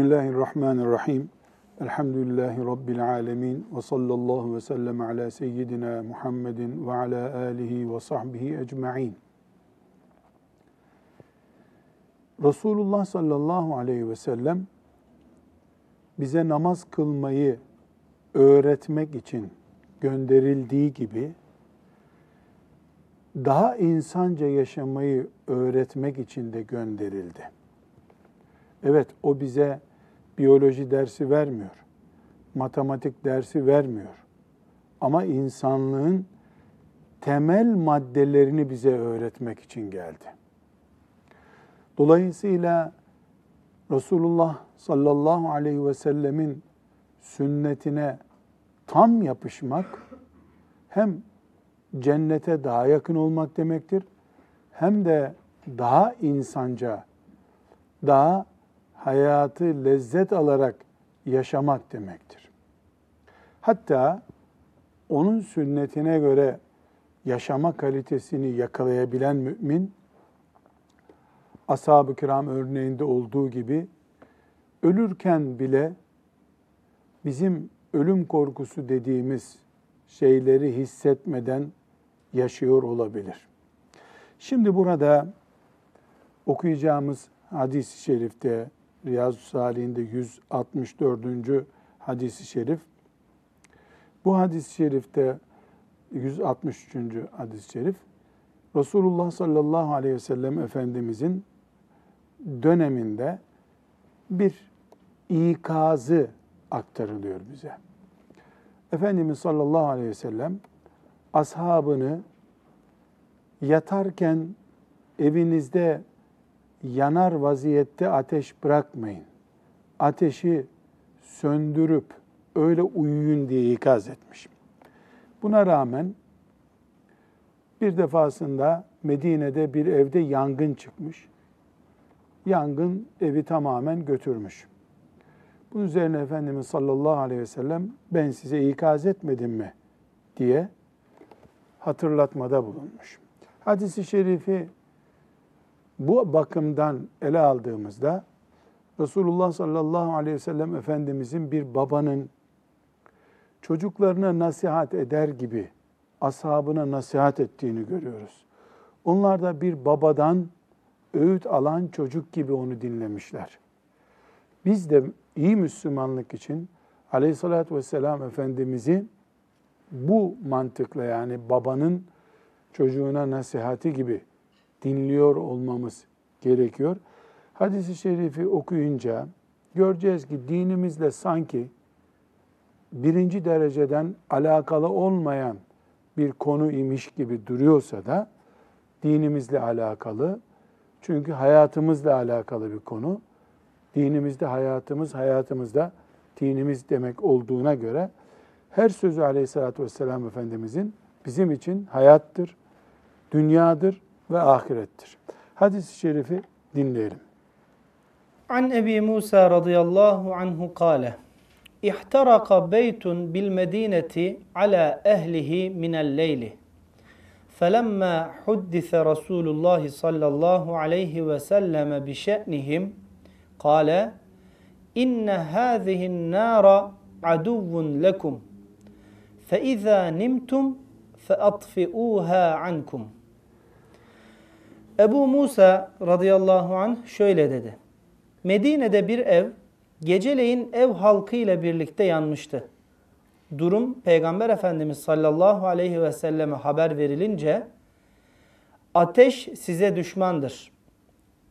Bismillahirrahmanirrahim. Elhamdülillahi Rabbil alemin. Ve sallallahu ve sellem ala seyyidina Muhammedin ve ala alihi ve sahbihi ecma'in. Resulullah sallallahu aleyhi ve sellem bize namaz kılmayı öğretmek için gönderildiği gibi daha insanca yaşamayı öğretmek için de gönderildi. Evet o bize biyoloji dersi vermiyor. Matematik dersi vermiyor. Ama insanlığın temel maddelerini bize öğretmek için geldi. Dolayısıyla Resulullah sallallahu aleyhi ve sellemin sünnetine tam yapışmak hem cennete daha yakın olmak demektir hem de daha insanca, daha hayatı lezzet alarak yaşamak demektir. Hatta onun sünnetine göre yaşama kalitesini yakalayabilen mümin, ashab-ı kiram örneğinde olduğu gibi ölürken bile bizim ölüm korkusu dediğimiz şeyleri hissetmeden yaşıyor olabilir. Şimdi burada okuyacağımız hadis-i şerifte Riyazu Salih'inde 164. hadis-i şerif. Bu hadis-i şerifte 163. hadis-i şerif Resulullah sallallahu aleyhi ve sellem Efendimizin döneminde bir ikazı aktarılıyor bize. Efendimiz sallallahu aleyhi ve sellem ashabını yatarken evinizde yanar vaziyette ateş bırakmayın. Ateşi söndürüp öyle uyuyun diye ikaz etmiş. Buna rağmen bir defasında Medine'de bir evde yangın çıkmış. Yangın evi tamamen götürmüş. Bunun üzerine Efendimiz sallallahu aleyhi ve sellem ben size ikaz etmedim mi diye hatırlatmada bulunmuş. Hadis-i şerifi bu bakımdan ele aldığımızda Resulullah sallallahu aleyhi ve sellem Efendimizin bir babanın çocuklarına nasihat eder gibi ashabına nasihat ettiğini görüyoruz. Onlar da bir babadan öğüt alan çocuk gibi onu dinlemişler. Biz de iyi Müslümanlık için aleyhissalatü vesselam Efendimiz'i bu mantıkla yani babanın çocuğuna nasihati gibi dinliyor olmamız gerekiyor. Hadis-i şerifi okuyunca göreceğiz ki dinimizle sanki birinci dereceden alakalı olmayan bir konu imiş gibi duruyorsa da dinimizle alakalı. Çünkü hayatımızla alakalı bir konu. Dinimizde hayatımız, hayatımızda dinimiz demek olduğuna göre her sözü aleyhissalatü vesselam Efendimizin bizim için hayattır, dünyadır ve ahirettir. Hadis-i şerifi dinleyelim. An Ebi Musa radıyallahu anhu kâle İhtaraka beytun bil medineti ala ehlihi minel leyli. فلما حدث رسول الله صلى الله عليه وسلم بشأنهم قال إن هذه النار عدو لكم فإذا نمتم فأطفئوها عنكم Ebu Musa radıyallahu anh şöyle dedi. Medine'de bir ev geceleyin ev halkıyla birlikte yanmıştı. Durum Peygamber Efendimiz sallallahu aleyhi ve selleme haber verilince ateş size düşmandır.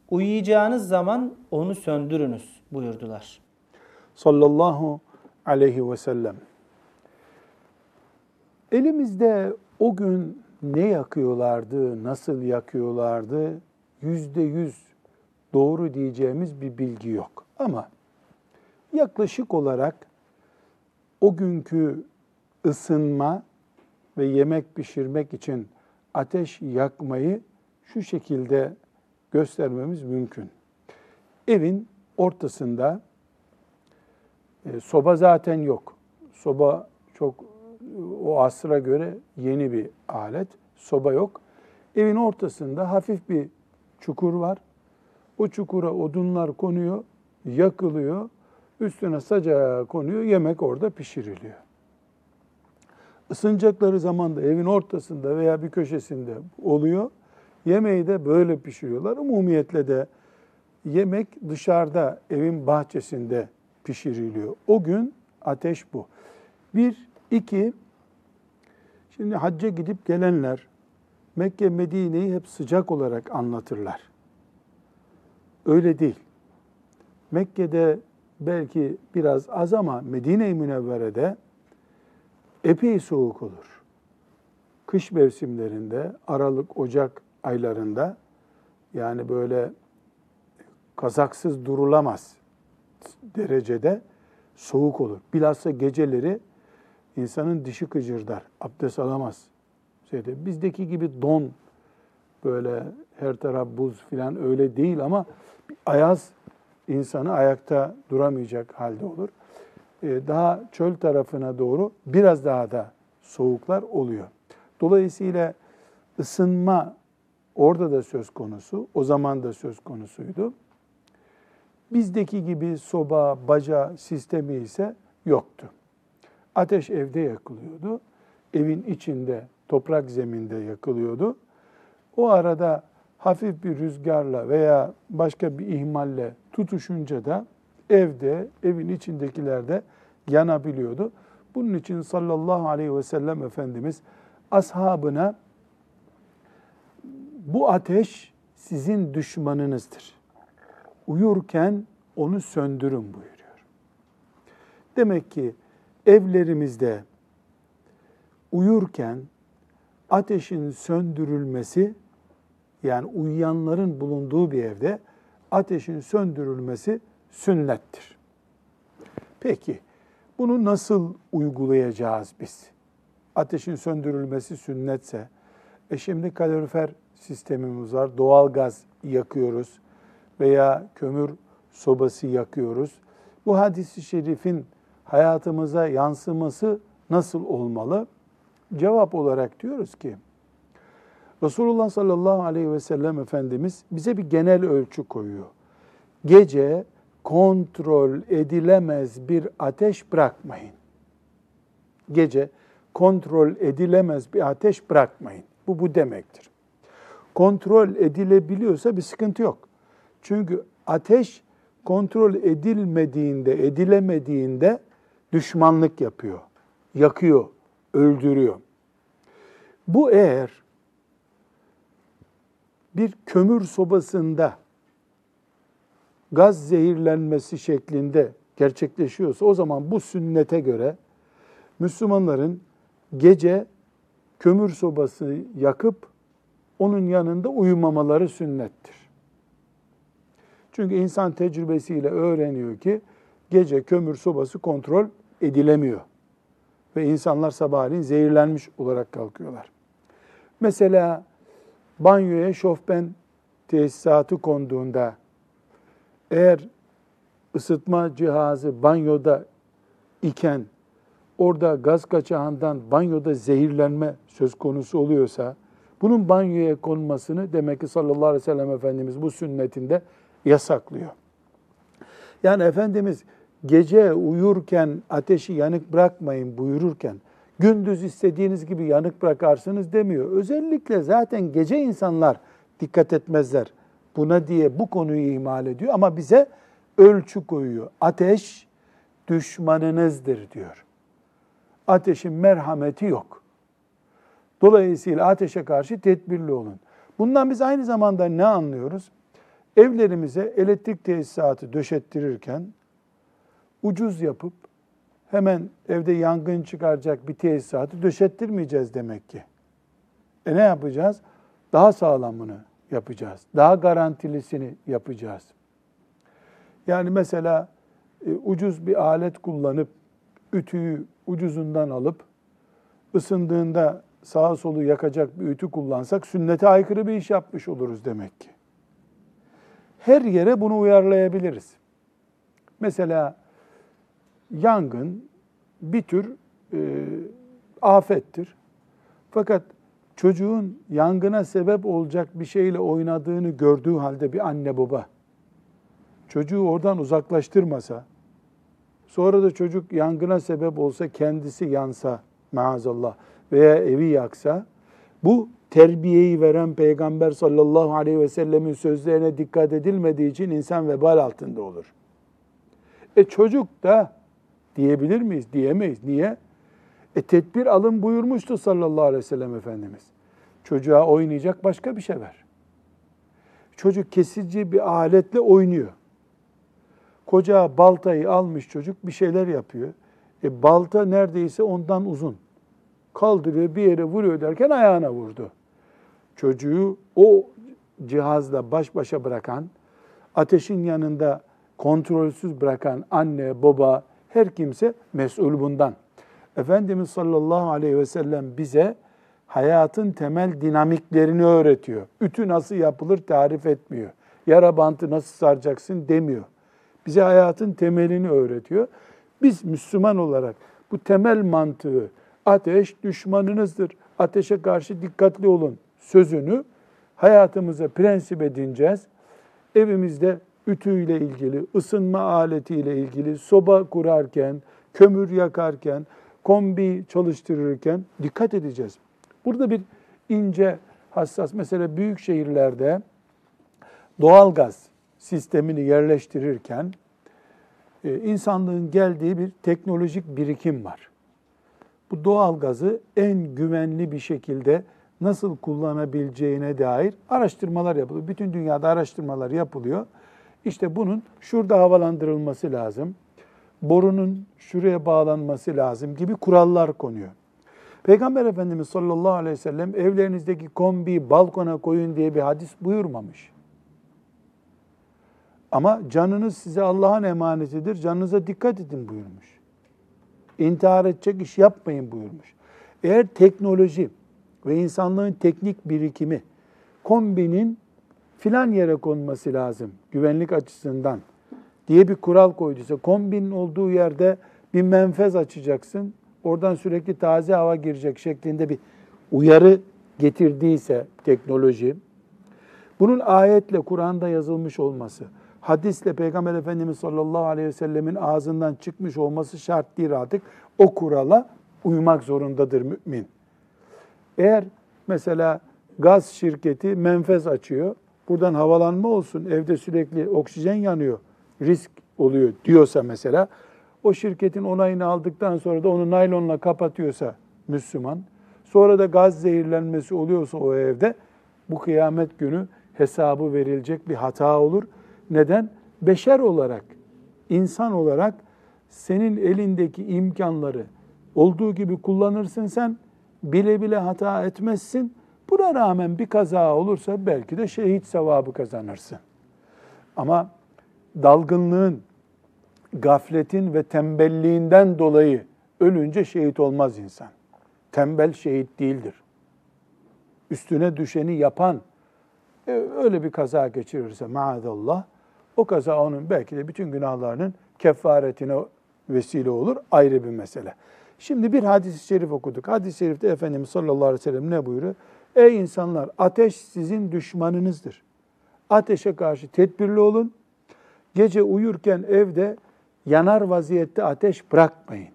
Uyuyacağınız zaman onu söndürünüz buyurdular. Sallallahu aleyhi ve sellem. Elimizde o gün ne yakıyorlardı, nasıl yakıyorlardı yüzde yüz doğru diyeceğimiz bir bilgi yok. Ama yaklaşık olarak o günkü ısınma ve yemek pişirmek için ateş yakmayı şu şekilde göstermemiz mümkün. Evin ortasında e, soba zaten yok. Soba çok o asra göre yeni bir alet. Soba yok. Evin ortasında hafif bir çukur var. O çukura odunlar konuyor, yakılıyor, üstüne sacağı konuyor, yemek orada pişiriliyor. Isınacakları zaman da evin ortasında veya bir köşesinde oluyor. Yemeği de böyle pişiriyorlar. Umumiyetle de yemek dışarıda, evin bahçesinde pişiriliyor. O gün ateş bu. Bir, iki, şimdi hacca gidip gelenler Mekke, Medine'yi hep sıcak olarak anlatırlar. Öyle değil. Mekke'de belki biraz az ama Medine-i Münevvere'de epey soğuk olur. Kış mevsimlerinde, Aralık, Ocak aylarında yani böyle kazaksız durulamaz derecede soğuk olur. Bilhassa geceleri insanın dişi kıcırdar, abdest alamaz. Şeyde, bizdeki gibi don, böyle her taraf buz filan öyle değil ama ayaz insanı ayakta duramayacak halde olur. Ee, daha çöl tarafına doğru biraz daha da soğuklar oluyor. Dolayısıyla ısınma orada da söz konusu, o zaman da söz konusuydu. Bizdeki gibi soba, baca sistemi ise yoktu. Ateş evde yakılıyordu. Evin içinde, toprak zeminde yakılıyordu. O arada hafif bir rüzgarla veya başka bir ihmalle tutuşunca da evde, evin içindekiler de yanabiliyordu. Bunun için sallallahu aleyhi ve sellem Efendimiz ashabına bu ateş sizin düşmanınızdır. Uyurken onu söndürün buyuruyor. Demek ki evlerimizde uyurken ateşin söndürülmesi yani uyuyanların bulunduğu bir evde ateşin söndürülmesi sünnettir. Peki bunu nasıl uygulayacağız biz? Ateşin söndürülmesi sünnetse, e şimdi kalorifer sistemimiz var, doğal gaz yakıyoruz veya kömür sobası yakıyoruz. Bu hadisi şerifin hayatımıza yansıması nasıl olmalı? Cevap olarak diyoruz ki, Resulullah sallallahu aleyhi ve sellem Efendimiz bize bir genel ölçü koyuyor. Gece kontrol edilemez bir ateş bırakmayın. Gece kontrol edilemez bir ateş bırakmayın. Bu bu demektir. Kontrol edilebiliyorsa bir sıkıntı yok. Çünkü ateş kontrol edilmediğinde, edilemediğinde düşmanlık yapıyor, yakıyor, öldürüyor. Bu eğer bir kömür sobasında gaz zehirlenmesi şeklinde gerçekleşiyorsa o zaman bu sünnete göre Müslümanların gece kömür sobası yakıp onun yanında uyumamaları sünnettir. Çünkü insan tecrübesiyle öğreniyor ki gece kömür sobası kontrol edilemiyor. Ve insanlar sabahleyin zehirlenmiş olarak kalkıyorlar. Mesela banyoya şofben tesisatı konduğunda eğer ısıtma cihazı banyoda iken orada gaz kaçağından banyoda zehirlenme söz konusu oluyorsa bunun banyoya konmasını demek ki sallallahu aleyhi ve sellem Efendimiz bu sünnetinde yasaklıyor. Yani Efendimiz gece uyurken ateşi yanık bırakmayın buyururken gündüz istediğiniz gibi yanık bırakarsınız demiyor. Özellikle zaten gece insanlar dikkat etmezler buna diye bu konuyu ihmal ediyor ama bize ölçü koyuyor. Ateş düşmanınızdır diyor. Ateşin merhameti yok. Dolayısıyla ateşe karşı tedbirli olun. Bundan biz aynı zamanda ne anlıyoruz? Evlerimize elektrik tesisatı döşettirirken ucuz yapıp hemen evde yangın çıkaracak bir tesisatı döşettirmeyeceğiz demek ki. E ne yapacağız? Daha sağlamını yapacağız. Daha garantilisini yapacağız. Yani mesela e, ucuz bir alet kullanıp ütüyü ucuzundan alıp ısındığında sağa solu yakacak bir ütü kullansak sünnete aykırı bir iş yapmış oluruz demek ki. Her yere bunu uyarlayabiliriz. Mesela yangın bir tür e, afettir. Fakat çocuğun yangına sebep olacak bir şeyle oynadığını gördüğü halde bir anne baba çocuğu oradan uzaklaştırmasa, sonra da çocuk yangına sebep olsa, kendisi yansa maazallah veya evi yaksa, bu terbiyeyi veren Peygamber sallallahu aleyhi ve sellemin sözlerine dikkat edilmediği için insan vebal altında olur. E çocuk da diyebilir miyiz? Diyemeyiz. Niye? E tedbir alın buyurmuştu sallallahu aleyhi ve sellem Efendimiz. Çocuğa oynayacak başka bir şey ver. Çocuk kesici bir aletle oynuyor. Koca baltayı almış çocuk bir şeyler yapıyor. E balta neredeyse ondan uzun. Kaldırıyor bir yere vuruyor derken ayağına vurdu. Çocuğu o cihazla baş başa bırakan, ateşin yanında kontrolsüz bırakan anne, baba, her kimse mesul bundan. Efendimiz sallallahu aleyhi ve sellem bize hayatın temel dinamiklerini öğretiyor. Ütü nasıl yapılır tarif etmiyor. Yara bantı nasıl saracaksın demiyor. Bize hayatın temelini öğretiyor. Biz Müslüman olarak bu temel mantığı ateş düşmanınızdır. Ateşe karşı dikkatli olun sözünü hayatımıza prensip edineceğiz. Evimizde ütüyle ilgili, ısınma aletiyle ilgili, soba kurarken, kömür yakarken, kombi çalıştırırken dikkat edeceğiz. Burada bir ince, hassas, mesela büyük şehirlerde doğalgaz sistemini yerleştirirken e, insanlığın geldiği bir teknolojik birikim var. Bu doğalgazı en güvenli bir şekilde nasıl kullanabileceğine dair araştırmalar yapılıyor. Bütün dünyada araştırmalar yapılıyor. İşte bunun şurada havalandırılması lazım, borunun şuraya bağlanması lazım gibi kurallar konuyor. Peygamber Efendimiz sallallahu aleyhi ve sellem evlerinizdeki kombi balkona koyun diye bir hadis buyurmamış. Ama canınız size Allah'ın emanetidir, canınıza dikkat edin buyurmuş. İntihar edecek iş yapmayın buyurmuş. Eğer teknoloji ve insanlığın teknik birikimi kombinin filan yere konması lazım güvenlik açısından diye bir kural koyduysa kombinin olduğu yerde bir menfez açacaksın. Oradan sürekli taze hava girecek şeklinde bir uyarı getirdiyse teknoloji bunun ayetle Kur'an'da yazılmış olması, hadisle Peygamber Efendimiz sallallahu aleyhi ve sellemin ağzından çıkmış olması şart değil artık. O kurala uymak zorundadır mümin. Eğer mesela gaz şirketi menfez açıyor, buradan havalanma olsun, evde sürekli oksijen yanıyor, risk oluyor diyorsa mesela, o şirketin onayını aldıktan sonra da onu naylonla kapatıyorsa Müslüman, sonra da gaz zehirlenmesi oluyorsa o evde, bu kıyamet günü hesabı verilecek bir hata olur. Neden? Beşer olarak, insan olarak senin elindeki imkanları olduğu gibi kullanırsın sen, bile bile hata etmezsin. Buna rağmen bir kaza olursa belki de şehit sevabı kazanırsın. Ama dalgınlığın, gafletin ve tembelliğinden dolayı ölünce şehit olmaz insan. Tembel şehit değildir. Üstüne düşeni yapan e, öyle bir kaza geçirirse maazallah o kaza onun belki de bütün günahlarının kefaretine vesile olur ayrı bir mesele. Şimdi bir hadis-i şerif okuduk. Hadis-i şerifte Efendimiz sallallahu aleyhi ve sellem ne buyuruyor? Ey insanlar ateş sizin düşmanınızdır. Ateşe karşı tedbirli olun. Gece uyurken evde yanar vaziyette ateş bırakmayın.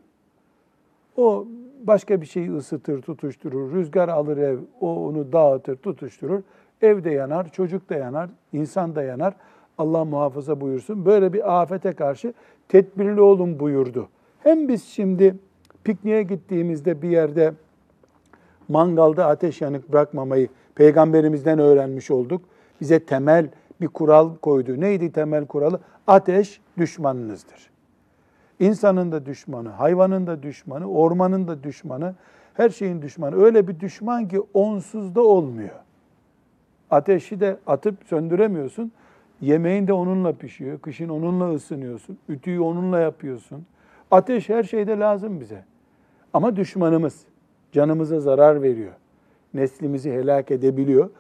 O başka bir şeyi ısıtır, tutuşturur. Rüzgar alır ev, o onu dağıtır, tutuşturur. Evde yanar, çocuk da yanar, insan da yanar. Allah muhafaza buyursun. Böyle bir afete karşı tedbirli olun buyurdu. Hem biz şimdi pikniğe gittiğimizde bir yerde mangalda ateş yanık bırakmamayı peygamberimizden öğrenmiş olduk. Bize temel bir kural koydu. Neydi temel kuralı? Ateş düşmanınızdır. İnsanın da düşmanı, hayvanın da düşmanı, ormanın da düşmanı, her şeyin düşmanı. Öyle bir düşman ki onsuz da olmuyor. Ateşi de atıp söndüremiyorsun. Yemeğin de onunla pişiyor. Kışın onunla ısınıyorsun. Ütüyü onunla yapıyorsun. Ateş her şeyde lazım bize. Ama düşmanımız canımıza zarar veriyor. Neslimizi helak edebiliyor.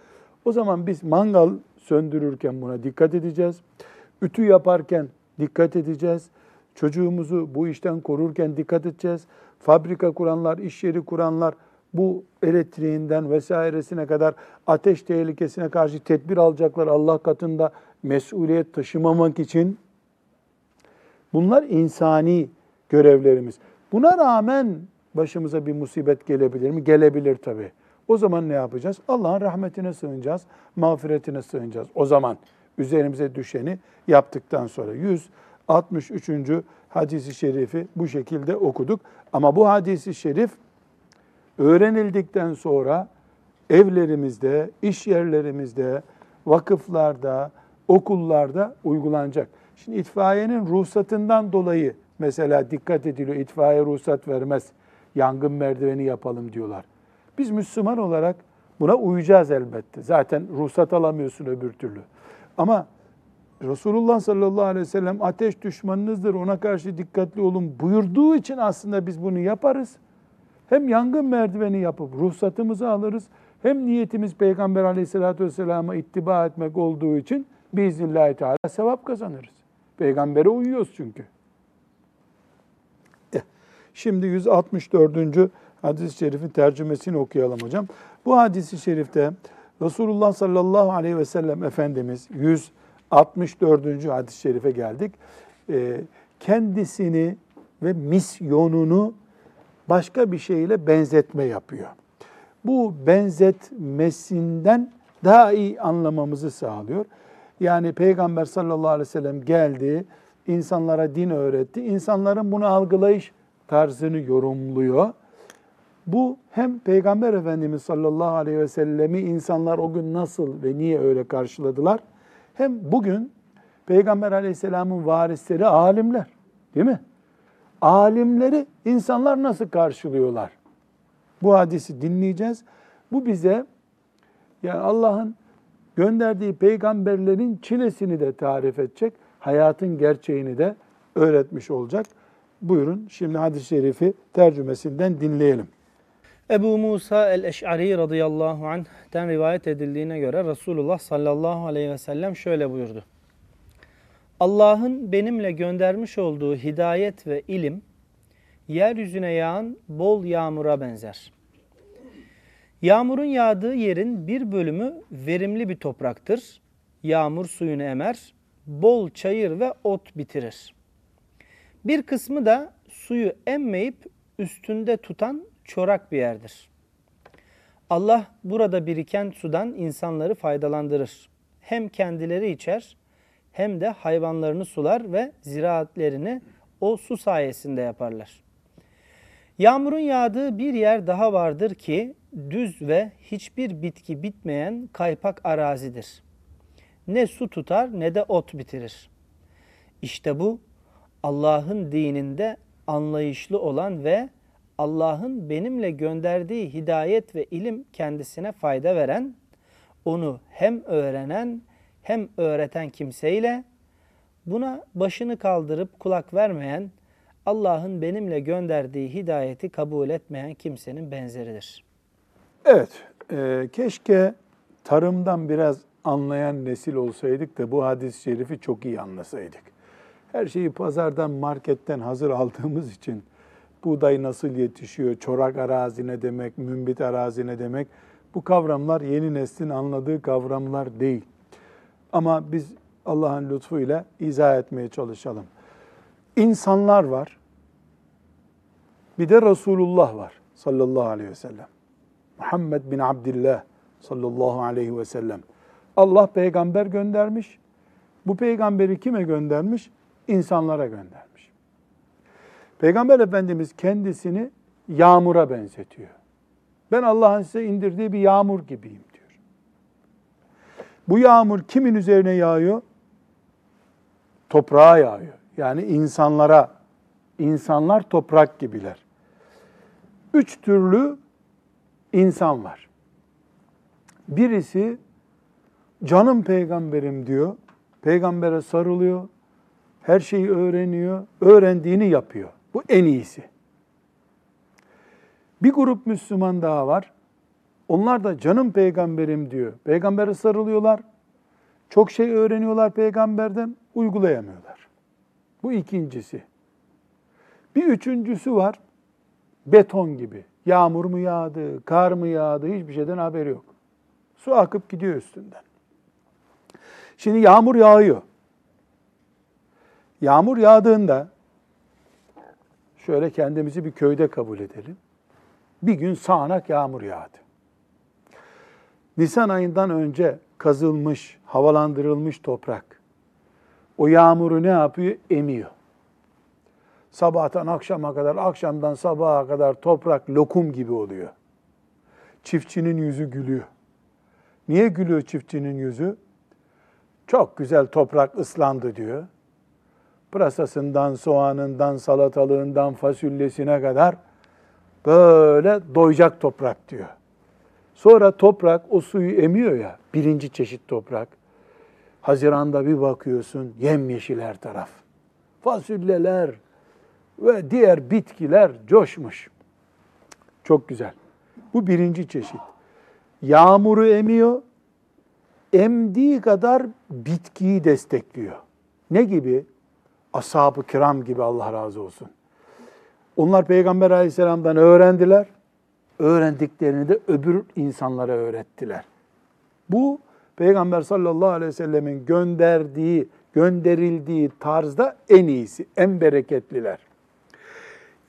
O zaman biz mangal söndürürken buna dikkat edeceğiz. Ütü yaparken dikkat edeceğiz. Çocuğumuzu bu işten korurken dikkat edeceğiz. Fabrika kuranlar, iş yeri kuranlar bu elektriğinden vesairesine kadar ateş tehlikesine karşı tedbir alacaklar Allah katında mesuliyet taşımamak için Bunlar insani görevlerimiz. Buna rağmen başımıza bir musibet gelebilir mi? Gelebilir tabii. O zaman ne yapacağız? Allah'ın rahmetine sığınacağız, mağfiretine sığınacağız. O zaman üzerimize düşeni yaptıktan sonra 163. hadisi şerifi bu şekilde okuduk. Ama bu hadisi şerif öğrenildikten sonra evlerimizde, iş yerlerimizde, vakıflarda, okullarda uygulanacak. Şimdi itfaiyenin ruhsatından dolayı mesela dikkat ediliyor. İtfaiye ruhsat vermez. Yangın merdiveni yapalım diyorlar. Biz Müslüman olarak buna uyacağız elbette. Zaten ruhsat alamıyorsun öbür türlü. Ama Resulullah sallallahu aleyhi ve sellem ateş düşmanınızdır ona karşı dikkatli olun buyurduğu için aslında biz bunu yaparız. Hem yangın merdiveni yapıp ruhsatımızı alırız hem niyetimiz Peygamber aleyhissalatü vesselama ittiba etmek olduğu için biiznillahü teala sevap kazanırız. Peygambere uyuyoruz çünkü. Şimdi 164. hadis-i şerifin tercümesini okuyalım hocam. Bu hadis-i şerifte Resulullah sallallahu aleyhi ve sellem Efendimiz 164. hadis-i şerife geldik. Ee, kendisini ve misyonunu başka bir şeyle benzetme yapıyor. Bu benzetmesinden daha iyi anlamamızı sağlıyor. Yani Peygamber sallallahu aleyhi ve sellem geldi, insanlara din öğretti. İnsanların bunu algılayış tarzını yorumluyor. Bu hem Peygamber Efendimiz sallallahu aleyhi ve sellemi insanlar o gün nasıl ve niye öyle karşıladılar? Hem bugün Peygamber aleyhisselamın varisleri alimler değil mi? Alimleri insanlar nasıl karşılıyorlar? Bu hadisi dinleyeceğiz. Bu bize yani Allah'ın gönderdiği peygamberlerin çilesini de tarif edecek, hayatın gerçeğini de öğretmiş olacak. Buyurun şimdi hadis-i şerifi tercümesinden dinleyelim. Ebu Musa el-Eş'ari radıyallahu anh'ten rivayet edildiğine göre Resulullah sallallahu aleyhi ve sellem şöyle buyurdu. Allah'ın benimle göndermiş olduğu hidayet ve ilim, yeryüzüne yağan bol yağmura benzer. Yağmurun yağdığı yerin bir bölümü verimli bir topraktır. Yağmur suyunu emer, bol çayır ve ot bitirir. Bir kısmı da suyu emmeyip üstünde tutan çorak bir yerdir. Allah burada biriken sudan insanları faydalandırır. Hem kendileri içer hem de hayvanlarını sular ve ziraatlerini o su sayesinde yaparlar. Yağmurun yağdığı bir yer daha vardır ki düz ve hiçbir bitki bitmeyen kaypak arazidir. Ne su tutar ne de ot bitirir. İşte bu Allah'ın dininde anlayışlı olan ve Allah'ın benimle gönderdiği hidayet ve ilim kendisine fayda veren, onu hem öğrenen hem öğreten kimseyle buna başını kaldırıp kulak vermeyen, Allah'ın benimle gönderdiği hidayeti kabul etmeyen kimsenin benzeridir. Evet, e, keşke tarımdan biraz anlayan nesil olsaydık da bu hadis-i şerifi çok iyi anlasaydık. Her şeyi pazardan, marketten hazır aldığımız için buğday nasıl yetişiyor, çorak arazi ne demek, mümbit arazi ne demek bu kavramlar yeni neslin anladığı kavramlar değil. Ama biz Allah'ın lütfuyla izah etmeye çalışalım. İnsanlar var, bir de Resulullah var sallallahu aleyhi ve sellem. Muhammed bin Abdillah sallallahu aleyhi ve sellem. Allah peygamber göndermiş. Bu peygamberi kime göndermiş? İnsanlara göndermiş. Peygamber Efendimiz kendisini yağmura benzetiyor. Ben Allah'ın size indirdiği bir yağmur gibiyim diyor. Bu yağmur kimin üzerine yağıyor? Toprağa yağıyor. Yani insanlara, insanlar toprak gibiler. Üç türlü insan var. Birisi canım peygamberim diyor. Peygambere sarılıyor. Her şeyi öğreniyor. Öğrendiğini yapıyor. Bu en iyisi. Bir grup Müslüman daha var. Onlar da canım peygamberim diyor. Peygambere sarılıyorlar. Çok şey öğreniyorlar peygamberden, uygulayamıyorlar. Bu ikincisi. Bir üçüncüsü var. Beton gibi. Yağmur mu yağdı, kar mı yağdı hiçbir şeyden haberi yok. Su akıp gidiyor üstünden. Şimdi yağmur yağıyor. Yağmur yağdığında şöyle kendimizi bir köyde kabul edelim. Bir gün sağanak yağmur yağdı. Nisan ayından önce kazılmış, havalandırılmış toprak o yağmuru ne yapıyor? Emiyor. Sabahtan akşama kadar, akşamdan sabaha kadar toprak lokum gibi oluyor. Çiftçinin yüzü gülüyor. Niye gülüyor çiftçinin yüzü? Çok güzel toprak ıslandı diyor. Pırasasından, soğanından, salatalığından, fasulyesine kadar böyle doyacak toprak diyor. Sonra toprak o suyu emiyor ya, birinci çeşit toprak. Haziranda bir bakıyorsun yemyeşil her taraf. Fasulyeler ve diğer bitkiler coşmuş. Çok güzel. Bu birinci çeşit. Yağmuru emiyor, emdiği kadar bitkiyi destekliyor. Ne gibi? Ashab-ı kiram gibi Allah razı olsun. Onlar Peygamber aleyhisselamdan öğrendiler. Öğrendiklerini de öbür insanlara öğrettiler. Bu Peygamber sallallahu aleyhi ve sellemin gönderdiği, gönderildiği tarzda en iyisi, en bereketliler.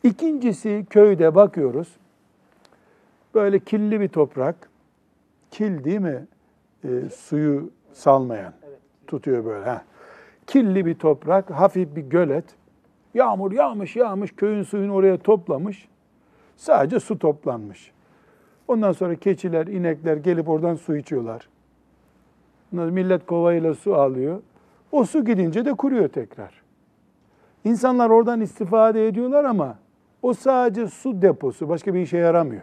İkincisi köyde bakıyoruz. Böyle kirli bir toprak. Kil değil mi? E, suyu salmayan. Tutuyor böyle. Heh. Kirli bir toprak, hafif bir gölet. Yağmur yağmış yağmış, köyün suyunu oraya toplamış. Sadece su toplanmış. Ondan sonra keçiler, inekler gelip oradan su içiyorlar. Millet kovayla su alıyor. O su gidince de kuruyor tekrar. İnsanlar oradan istifade ediyorlar ama o sadece su deposu, başka bir işe yaramıyor.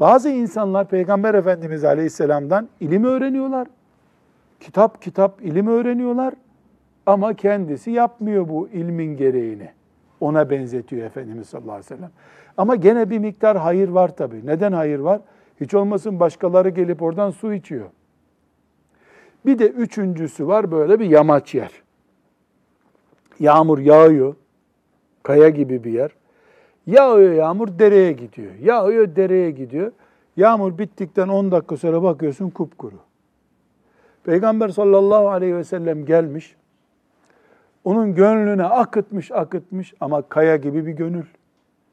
Bazı insanlar Peygamber Efendimiz Aleyhisselam'dan ilim öğreniyorlar. Kitap kitap ilim öğreniyorlar ama kendisi yapmıyor bu ilmin gereğini. Ona benzetiyor Efendimiz sallallahu aleyhi ve sellem. Ama gene bir miktar hayır var tabii. Neden hayır var? Hiç olmasın başkaları gelip oradan su içiyor. Bir de üçüncüsü var böyle bir yamaç yer. Yağmur yağıyor. Kaya gibi bir yer. Yağıyor yağmur dereye gidiyor. Yağıyor dereye gidiyor. Yağmur bittikten 10 dakika sonra bakıyorsun kupkuru. Peygamber sallallahu aleyhi ve sellem gelmiş. Onun gönlüne akıtmış akıtmış ama kaya gibi bir gönül.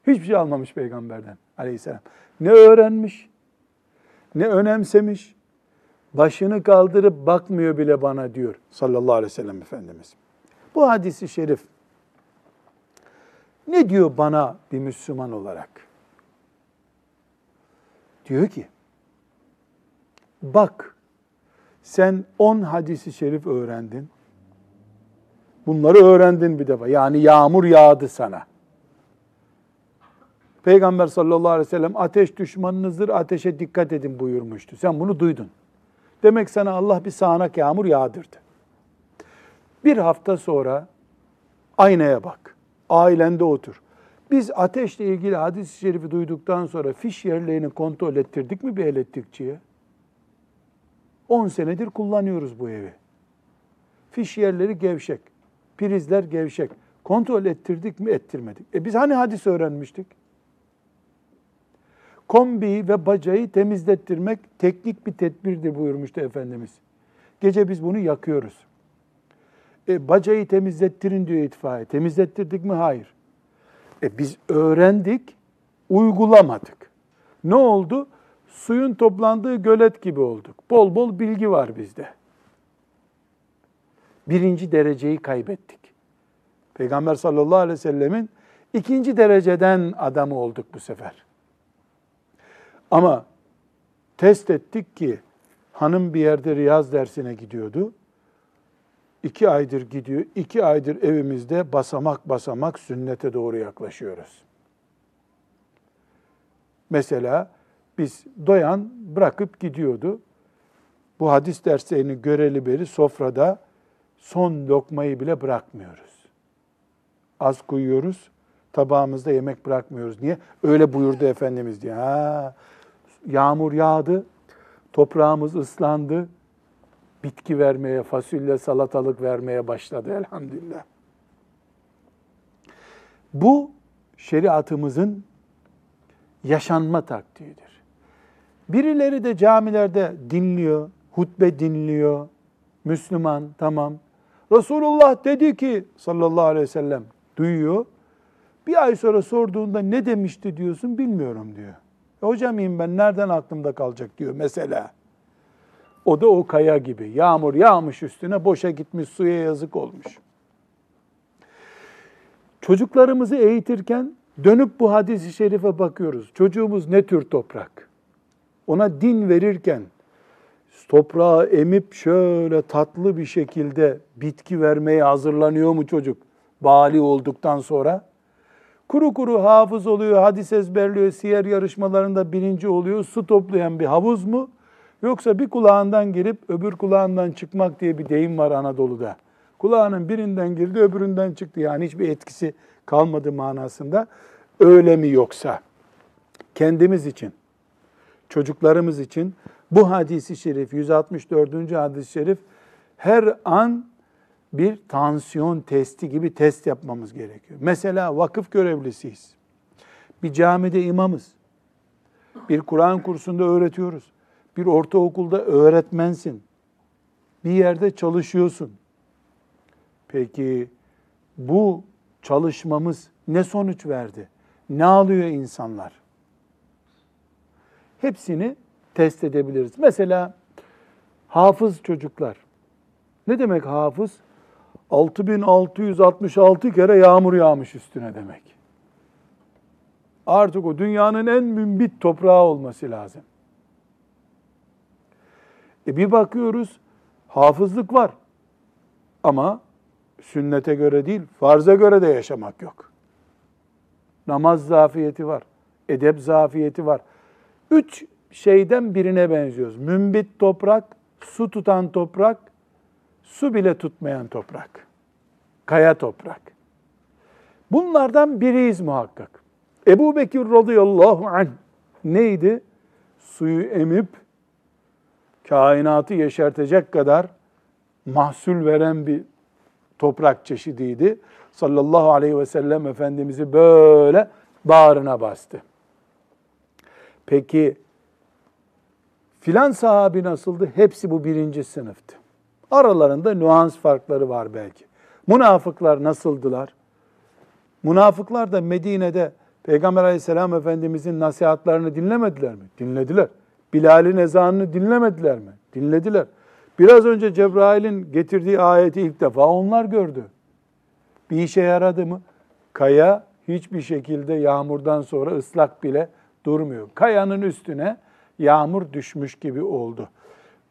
Hiçbir şey almamış peygamberden aleyhisselam. Ne öğrenmiş, ne önemsemiş, başını kaldırıp bakmıyor bile bana diyor sallallahu aleyhi ve sellem Efendimiz. Bu hadisi şerif ne diyor bana bir Müslüman olarak? Diyor ki, bak sen on hadisi şerif öğrendin. Bunları öğrendin bir defa. Yani yağmur yağdı sana. Peygamber sallallahu aleyhi ve sellem ateş düşmanınızdır, ateşe dikkat edin buyurmuştu. Sen bunu duydun. Demek sana Allah bir sağanak yağmur yağdırdı. Bir hafta sonra aynaya bak. Ailende otur. Biz ateşle ilgili hadis-i şerifi duyduktan sonra fiş yerlerini kontrol ettirdik mi bir elektrikçiye? 10 senedir kullanıyoruz bu evi. Fiş yerleri gevşek, prizler gevşek. Kontrol ettirdik mi ettirmedik. E biz hani hadis öğrenmiştik? kombiyi ve bacayı temizlettirmek teknik bir tedbirdir buyurmuştu Efendimiz. Gece biz bunu yakıyoruz. E, bacayı temizlettirin diyor itfaiye. Temizlettirdik mi? Hayır. E, biz öğrendik, uygulamadık. Ne oldu? Suyun toplandığı gölet gibi olduk. Bol bol bilgi var bizde. Birinci dereceyi kaybettik. Peygamber sallallahu aleyhi ve sellemin ikinci dereceden adamı olduk bu sefer. Ama test ettik ki hanım bir yerde riyaz dersine gidiyordu. İki aydır gidiyor. iki aydır evimizde basamak basamak sünnete doğru yaklaşıyoruz. Mesela biz doyan bırakıp gidiyordu. Bu hadis derslerini göreli beri sofrada son lokmayı bile bırakmıyoruz. Az koyuyoruz, tabağımızda yemek bırakmıyoruz. Niye? Öyle buyurdu Efendimiz diye. Ha, yağmur yağdı, toprağımız ıslandı, bitki vermeye, fasulye, salatalık vermeye başladı elhamdülillah. Bu şeriatımızın yaşanma taktiğidir. Birileri de camilerde dinliyor, hutbe dinliyor, Müslüman tamam Resulullah dedi ki sallallahu aleyhi ve sellem duyuyor. Bir ay sonra sorduğunda ne demişti diyorsun bilmiyorum diyor. E, hocam ben nereden aklımda kalacak diyor mesela. O da o kaya gibi. Yağmur yağmış üstüne boşa gitmiş suya yazık olmuş. Çocuklarımızı eğitirken dönüp bu hadisi şerife bakıyoruz. Çocuğumuz ne tür toprak? Ona din verirken toprağı emip şöyle tatlı bir şekilde bitki vermeye hazırlanıyor mu çocuk? Bali olduktan sonra. Kuru kuru hafız oluyor, hadis ezberliyor, siyer yarışmalarında birinci oluyor, su toplayan bir havuz mu? Yoksa bir kulağından girip öbür kulağından çıkmak diye bir deyim var Anadolu'da. Kulağının birinden girdi, öbüründen çıktı. Yani hiçbir etkisi kalmadı manasında. Öyle mi yoksa? Kendimiz için, çocuklarımız için bu hadisi şerif, 164. hadis-i şerif her an bir tansiyon testi gibi test yapmamız gerekiyor. Mesela vakıf görevlisiyiz. Bir camide imamız. Bir Kur'an kursunda öğretiyoruz. Bir ortaokulda öğretmensin. Bir yerde çalışıyorsun. Peki bu çalışmamız ne sonuç verdi? Ne alıyor insanlar? Hepsini test edebiliriz. Mesela hafız çocuklar. Ne demek hafız? 6666 kere yağmur yağmış üstüne demek. Artık o dünyanın en mümbit toprağı olması lazım. E bir bakıyoruz hafızlık var. Ama sünnete göre değil, farza göre de yaşamak yok. Namaz zafiyeti var, edep zafiyeti var. Üç şeyden birine benziyoruz. Mümbit toprak, su tutan toprak, su bile tutmayan toprak. Kaya toprak. Bunlardan biriyiz muhakkak. Ebu Bekir radıyallahu anh neydi? Suyu emip kainatı yeşertecek kadar mahsul veren bir toprak çeşidiydi. Sallallahu aleyhi ve sellem Efendimiz'i böyle bağrına bastı. Peki filan sahabi nasıldı? Hepsi bu birinci sınıftı. Aralarında nüans farkları var belki. Münafıklar nasıldılar? Münafıklar da Medine'de Peygamber aleyhisselam Efendimizin nasihatlarını dinlemediler mi? Dinlediler. Bilal'in ezanını dinlemediler mi? Dinlediler. Biraz önce Cebrail'in getirdiği ayeti ilk defa onlar gördü. Bir işe yaradı mı? Kaya hiçbir şekilde yağmurdan sonra ıslak bile durmuyor. Kayanın üstüne yağmur düşmüş gibi oldu.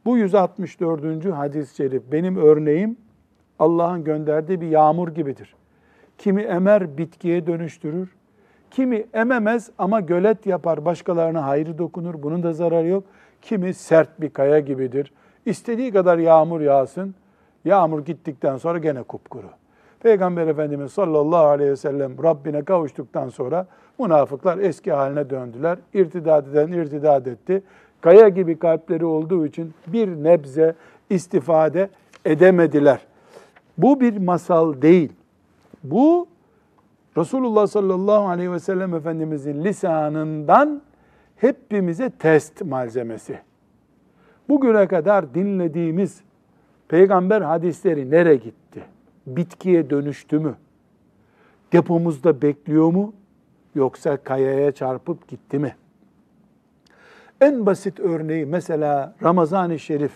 Bu 164. hadis-i şerif benim örneğim Allah'ın gönderdiği bir yağmur gibidir. Kimi emer bitkiye dönüştürür, kimi ememez ama gölet yapar, başkalarına hayrı dokunur, bunun da zararı yok. Kimi sert bir kaya gibidir. İstediği kadar yağmur yağsın, yağmur gittikten sonra gene kupkuru. Peygamber Efendimiz sallallahu aleyhi ve sellem Rabbine kavuştuktan sonra münafıklar eski haline döndüler. İrtidat eden irtidat etti. Kaya gibi kalpleri olduğu için bir nebze istifade edemediler. Bu bir masal değil. Bu Resulullah sallallahu aleyhi ve sellem Efendimizin lisanından hepimize test malzemesi. Bugüne kadar dinlediğimiz peygamber hadisleri nereye gitti? Bitkiye dönüştü mü? Depomuzda bekliyor mu? Yoksa kayaya çarpıp gitti mi? En basit örneği mesela Ramazan-ı Şerif.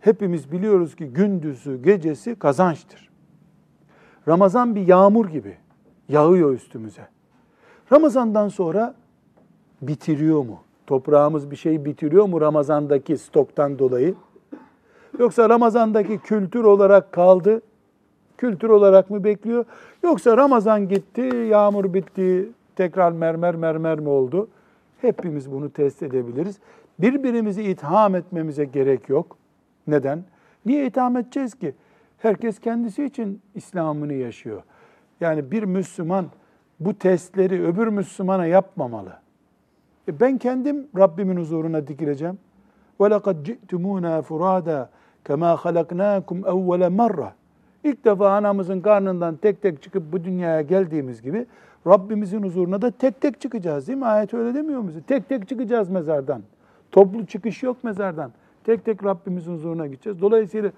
Hepimiz biliyoruz ki gündüzü, gecesi kazançtır. Ramazan bir yağmur gibi yağıyor üstümüze. Ramazandan sonra bitiriyor mu? Toprağımız bir şey bitiriyor mu Ramazandaki stoktan dolayı? Yoksa Ramazandaki kültür olarak kaldı, kültür olarak mı bekliyor? Yoksa Ramazan gitti, yağmur bitti, tekrar mermer mermer mi oldu? Hepimiz bunu test edebiliriz. Birbirimizi itham etmemize gerek yok. Neden? Niye itham edeceğiz ki? Herkes kendisi için İslam'ını yaşıyor. Yani bir Müslüman bu testleri öbür Müslümana yapmamalı. E ben kendim Rabbimin huzuruna dikileceğim. وَلَقَدْ جِئْتُمُونَا فُرَادًا Kema halaknakum evvele marra. İlk defa anamızın karnından tek tek çıkıp bu dünyaya geldiğimiz gibi Rabbimizin huzuruna da tek tek çıkacağız değil mi? Ayet öyle demiyor mu? Tek tek çıkacağız mezardan. Toplu çıkış yok mezardan. Tek tek Rabbimizin huzuruna gideceğiz. Dolayısıyla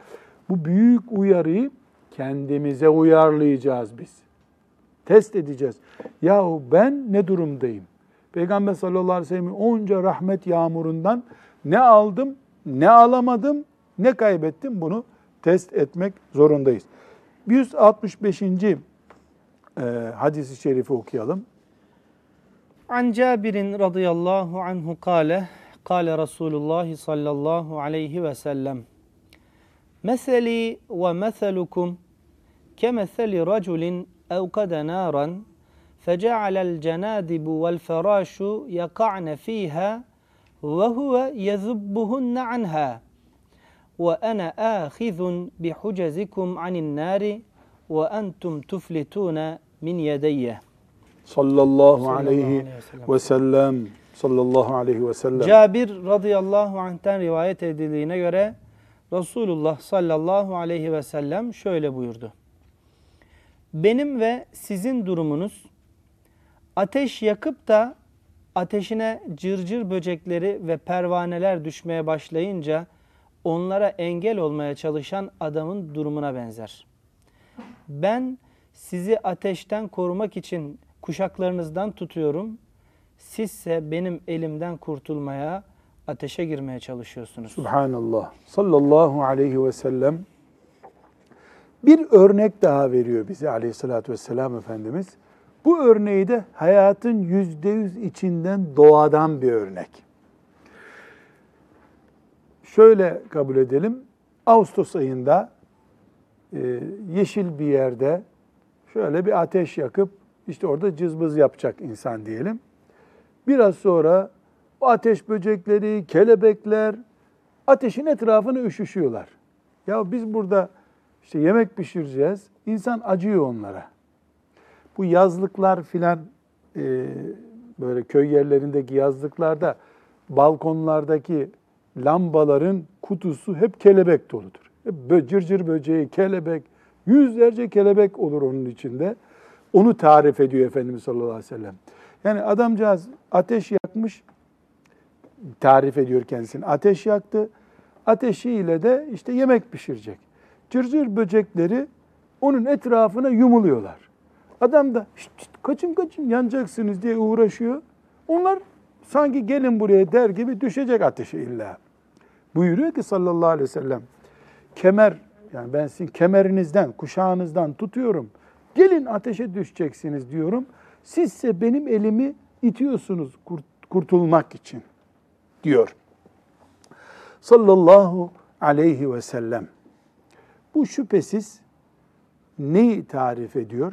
bu büyük uyarıyı kendimize uyarlayacağız biz. Test edeceğiz. Yahu ben ne durumdayım? Peygamber sallallahu aleyhi ve sellem'in onca rahmet yağmurundan ne aldım, ne alamadım, ne kaybettim bunu test etmek zorundayız. 165. E, hadisi şerifi okuyalım. An Cabirin radıyallahu anhu kâle, kâle Resulullah sallallahu aleyhi ve sellem, Meseli ve meselukum kemeseli raculin evkade naran فجعل الجنادب والفراش يقعن فيها وهو يذبهن عنها ve ene ahizun bi hucezikum anin nari ve entum tuflitune min yedeyye. Sallallahu aleyhi ve sellem. Sallallahu aleyhi ve sellem. Cabir radıyallahu anh'ten rivayet edildiğine göre Resulullah sallallahu aleyhi ve sellem şöyle buyurdu. Benim ve sizin durumunuz ateş yakıp da ateşine cırcır böcekleri ve pervaneler düşmeye başlayınca onlara engel olmaya çalışan adamın durumuna benzer. Ben sizi ateşten korumak için kuşaklarınızdan tutuyorum. Sizse benim elimden kurtulmaya, ateşe girmeye çalışıyorsunuz. Subhanallah. Sallallahu aleyhi ve sellem bir örnek daha veriyor bize aleyhissalatü vesselam Efendimiz. Bu örneği de hayatın yüzde yüz içinden doğadan bir örnek. Şöyle kabul edelim. Ağustos ayında e, yeşil bir yerde şöyle bir ateş yakıp işte orada cızbız yapacak insan diyelim. Biraz sonra bu ateş böcekleri, kelebekler ateşin etrafını üşüşüyorlar. Ya biz burada işte yemek pişireceğiz. İnsan acıyor onlara. Bu yazlıklar filan e, böyle köy yerlerindeki yazlıklarda balkonlardaki lambaların kutusu hep kelebek doludur. Hep cırcır böceği, kelebek, yüzlerce kelebek olur onun içinde. Onu tarif ediyor Efendimiz sallallahu aleyhi ve sellem. Yani adamcağız ateş yakmış, tarif ediyor kendisini. Ateş yaktı, ateşiyle de işte yemek pişirecek. Cırcır böcekleri onun etrafına yumuluyorlar. Adam da kaçın kaçın yanacaksınız diye uğraşıyor. Onlar sanki gelin buraya der gibi düşecek ateşe illa. Buyuruyor ki sallallahu aleyhi ve sellem, kemer, yani ben sizin kemerinizden, kuşağınızdan tutuyorum. Gelin ateşe düşeceksiniz diyorum. Sizse benim elimi itiyorsunuz kurtulmak için diyor. Sallallahu aleyhi ve sellem. Bu şüphesiz neyi tarif ediyor?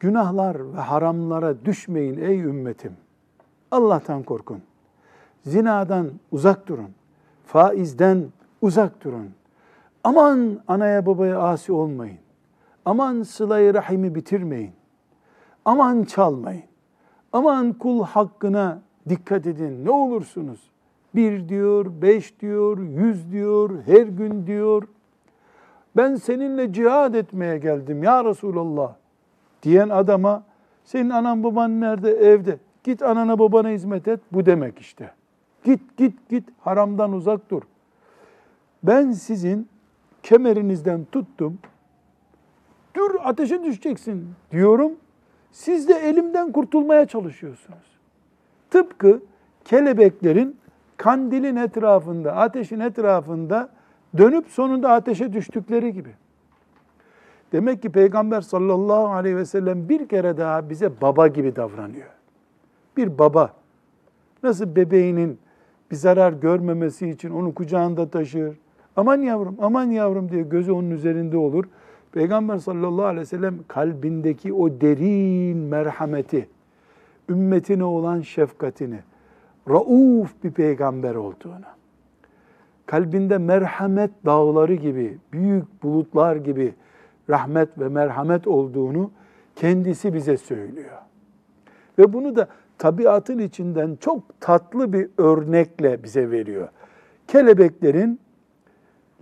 Günahlar ve haramlara düşmeyin ey ümmetim. Allah'tan korkun. Zinadan uzak durun. Faizden uzak durun. Aman anaya babaya asi olmayın. Aman sılayı rahimi bitirmeyin. Aman çalmayın. Aman kul hakkına dikkat edin ne olursunuz. Bir diyor, beş diyor, yüz diyor, her gün diyor. Ben seninle cihad etmeye geldim ya Resulallah diyen adama senin anan baban nerede? Evde. Git anana babana hizmet et. Bu demek işte. Git git git haramdan uzak dur. Ben sizin kemerinizden tuttum. Dur ateşe düşeceksin diyorum. Siz de elimden kurtulmaya çalışıyorsunuz. Tıpkı kelebeklerin kandilin etrafında, ateşin etrafında dönüp sonunda ateşe düştükleri gibi. Demek ki Peygamber sallallahu aleyhi ve sellem bir kere daha bize baba gibi davranıyor. Bir baba nasıl bebeğinin bir zarar görmemesi için onu kucağında taşır. Aman yavrum, aman yavrum diye gözü onun üzerinde olur. Peygamber sallallahu aleyhi ve sellem kalbindeki o derin merhameti, ümmetine olan şefkatini, rauf bir peygamber olduğunu, kalbinde merhamet dağları gibi, büyük bulutlar gibi rahmet ve merhamet olduğunu kendisi bize söylüyor. Ve bunu da tabiatın içinden çok tatlı bir örnekle bize veriyor. Kelebeklerin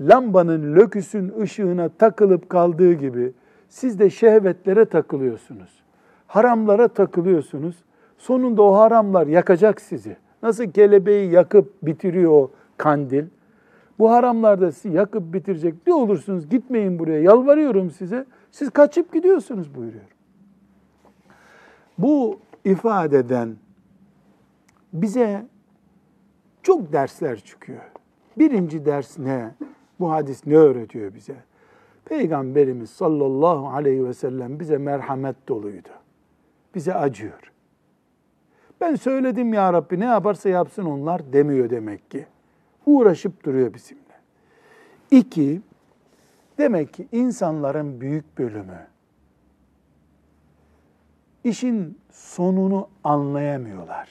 lambanın löküsün ışığına takılıp kaldığı gibi siz de şehvetlere takılıyorsunuz. Haramlara takılıyorsunuz. Sonunda o haramlar yakacak sizi. Nasıl kelebeği yakıp bitiriyor o kandil. Bu haramlarda sizi yakıp bitirecek. Ne olursunuz gitmeyin buraya. Yalvarıyorum size. Siz kaçıp gidiyorsunuz buyuruyor. Bu ifadeden bize çok dersler çıkıyor. Birinci ders ne? Bu hadis ne öğretiyor bize? Peygamberimiz sallallahu aleyhi ve sellem bize merhamet doluydu. Bize acıyor. Ben söyledim ya Rabbi ne yaparsa yapsın onlar demiyor demek ki. Uğraşıp duruyor bizimle. İki, demek ki insanların büyük bölümü işin sonunu anlayamıyorlar.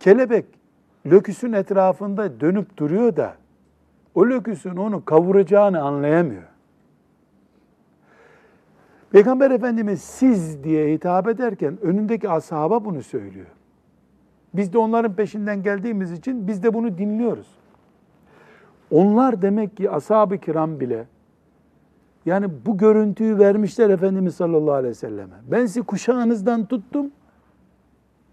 Kelebek löküsün etrafında dönüp duruyor da o löküsün onu kavuracağını anlayamıyor. Peygamber Efendimiz siz diye hitap ederken önündeki ashaba bunu söylüyor. Biz de onların peşinden geldiğimiz için biz de bunu dinliyoruz. Onlar demek ki ashab-ı kiram bile yani bu görüntüyü vermişler Efendimiz sallallahu aleyhi ve selleme. Ben sizi kuşağınızdan tuttum,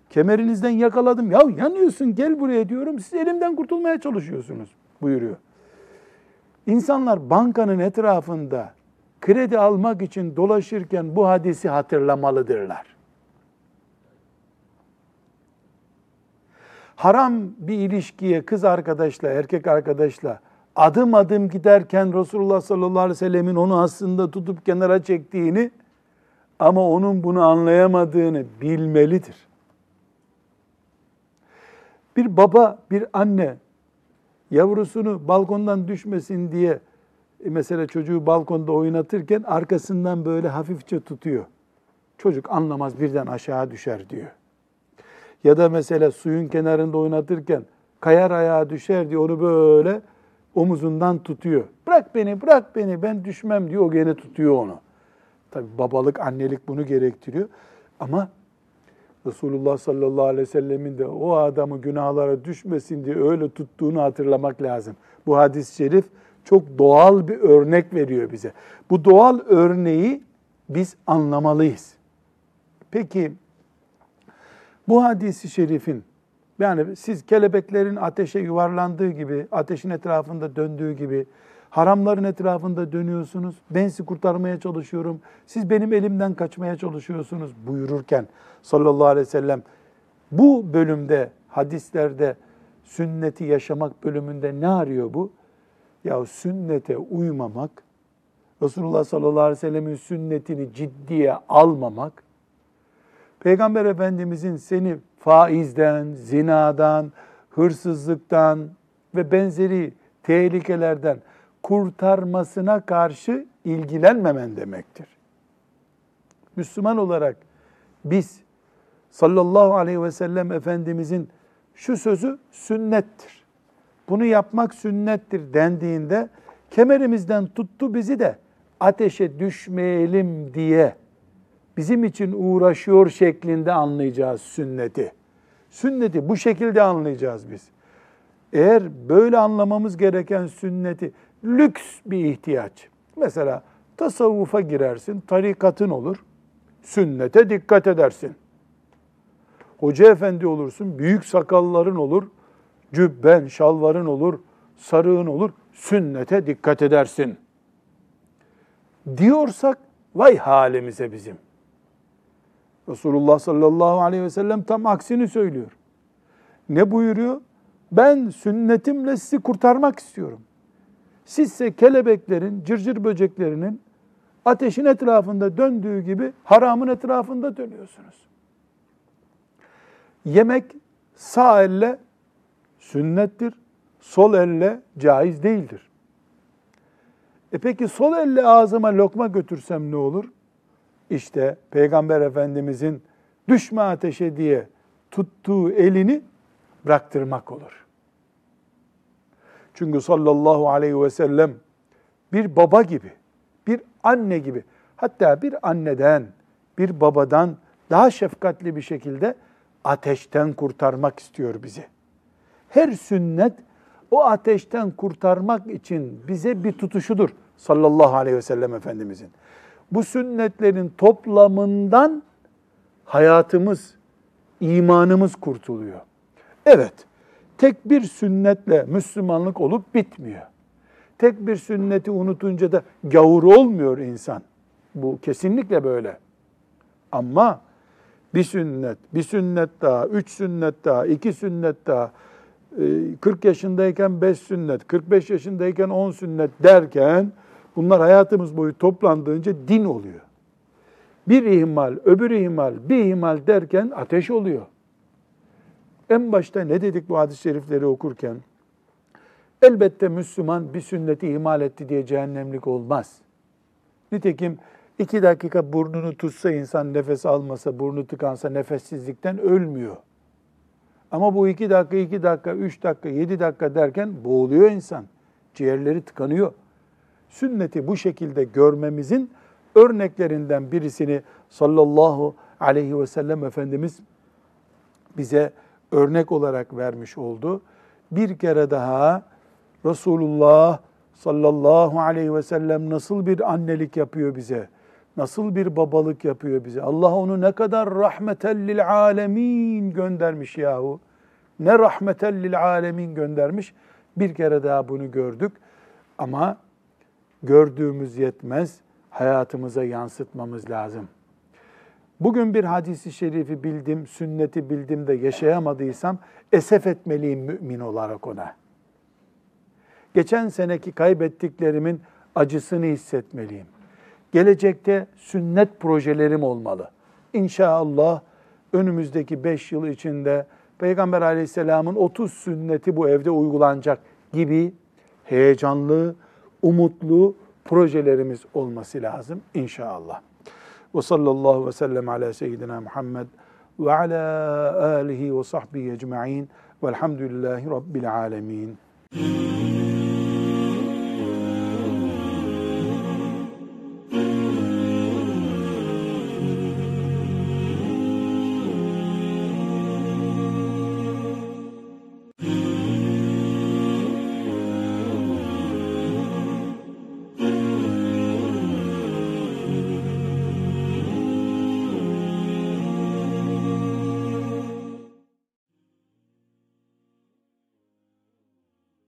kemerinizden yakaladım. Ya yanıyorsun gel buraya diyorum, siz elimden kurtulmaya çalışıyorsunuz buyuruyor. İnsanlar bankanın etrafında kredi almak için dolaşırken bu hadisi hatırlamalıdırlar. Haram bir ilişkiye kız arkadaşla, erkek arkadaşla adım adım giderken Resulullah sallallahu aleyhi ve sellemin onu aslında tutup kenara çektiğini ama onun bunu anlayamadığını bilmelidir. Bir baba, bir anne yavrusunu balkondan düşmesin diye e, mesela çocuğu balkonda oynatırken arkasından böyle hafifçe tutuyor. Çocuk anlamaz birden aşağı düşer diyor. Ya da mesela suyun kenarında oynatırken kayar ayağa düşer diye onu böyle omuzundan tutuyor. Bırak beni, bırak beni, ben düşmem diyor. O gene tutuyor onu. Tabi babalık, annelik bunu gerektiriyor. Ama Resulullah sallallahu aleyhi ve sellemin de o adamı günahlara düşmesin diye öyle tuttuğunu hatırlamak lazım. Bu hadis-i şerif çok doğal bir örnek veriyor bize. Bu doğal örneği biz anlamalıyız. Peki bu hadisi şerifin yani siz kelebeklerin ateşe yuvarlandığı gibi, ateşin etrafında döndüğü gibi haramların etrafında dönüyorsunuz. Ben sizi kurtarmaya çalışıyorum. Siz benim elimden kaçmaya çalışıyorsunuz buyururken sallallahu aleyhi ve sellem bu bölümde hadislerde sünneti yaşamak bölümünde ne arıyor bu? Ya sünnete uymamak, Resulullah sallallahu aleyhi ve sellemin sünnetini ciddiye almamak, Peygamber Efendimizin seni faizden, zinadan, hırsızlıktan ve benzeri tehlikelerden kurtarmasına karşı ilgilenmemen demektir. Müslüman olarak biz sallallahu aleyhi ve sellem Efendimizin şu sözü sünnettir. Bunu yapmak sünnettir dendiğinde kemerimizden tuttu bizi de ateşe düşmeyelim diye bizim için uğraşıyor şeklinde anlayacağız sünneti. Sünneti bu şekilde anlayacağız biz. Eğer böyle anlamamız gereken sünneti lüks bir ihtiyaç. Mesela tasavvufa girersin, tarikatın olur. Sünnete dikkat edersin. Hoca efendi olursun, büyük sakalların olur, cübben, şalvarın olur, sarığın olur. Sünnete dikkat edersin. Diyorsak vay halimize bizim. Resulullah sallallahu aleyhi ve sellem tam aksini söylüyor. Ne buyuruyor? Ben sünnetimle sizi kurtarmak istiyorum. Sizse kelebeklerin, cırcır böceklerinin ateşin etrafında döndüğü gibi haramın etrafında dönüyorsunuz. Yemek sağ elle sünnettir, sol elle caiz değildir. E peki sol elle ağzıma lokma götürsem ne olur? İşte Peygamber Efendimizin düşme ateşe diye tuttuğu elini bıraktırmak olur. Çünkü sallallahu aleyhi ve sellem bir baba gibi, bir anne gibi, hatta bir anneden, bir babadan daha şefkatli bir şekilde ateşten kurtarmak istiyor bizi. Her sünnet o ateşten kurtarmak için bize bir tutuşudur sallallahu aleyhi ve sellem Efendimizin. Bu sünnetlerin toplamından hayatımız, imanımız kurtuluyor. Evet, tek bir sünnetle Müslümanlık olup bitmiyor. Tek bir sünneti unutunca da gavur olmuyor insan. Bu kesinlikle böyle. Ama bir sünnet, bir sünnet daha, üç sünnet daha, iki sünnet daha, 40 e, yaşındayken 5 sünnet, 45 yaşındayken 10 sünnet derken bunlar hayatımız boyu toplandığınca din oluyor. Bir ihmal, öbür ihmal, bir ihmal derken ateş oluyor. En başta ne dedik bu hadis-i şerifleri okurken? Elbette Müslüman bir sünneti ihmal etti diye cehennemlik olmaz. Nitekim iki dakika burnunu tutsa insan nefes almasa, burnu tıkansa nefessizlikten ölmüyor. Ama bu iki dakika, iki dakika, üç dakika, yedi dakika derken boğuluyor insan. Ciğerleri tıkanıyor. Sünneti bu şekilde görmemizin örneklerinden birisini sallallahu aleyhi ve sellem Efendimiz bize örnek olarak vermiş oldu. Bir kere daha Resulullah sallallahu aleyhi ve sellem nasıl bir annelik yapıyor bize? Nasıl bir babalık yapıyor bize? Allah onu ne kadar rahmetellil alemin göndermiş yahu. Ne rahmetellil alemin göndermiş. Bir kere daha bunu gördük. Ama gördüğümüz yetmez. Hayatımıza yansıtmamız lazım. Bugün bir hadisi şerifi bildim, sünneti bildim de yaşayamadıysam esef etmeliyim mümin olarak ona. Geçen seneki kaybettiklerimin acısını hissetmeliyim. Gelecekte sünnet projelerim olmalı. İnşallah önümüzdeki beş yıl içinde Peygamber aleyhisselamın 30 sünneti bu evde uygulanacak gibi heyecanlı, umutlu projelerimiz olması lazım inşallah. Ve sallallahu ve sellem ala seyyidina Muhammed ve ala alihi ve sahbihi ecma'in velhamdülillahi rabbil alemin.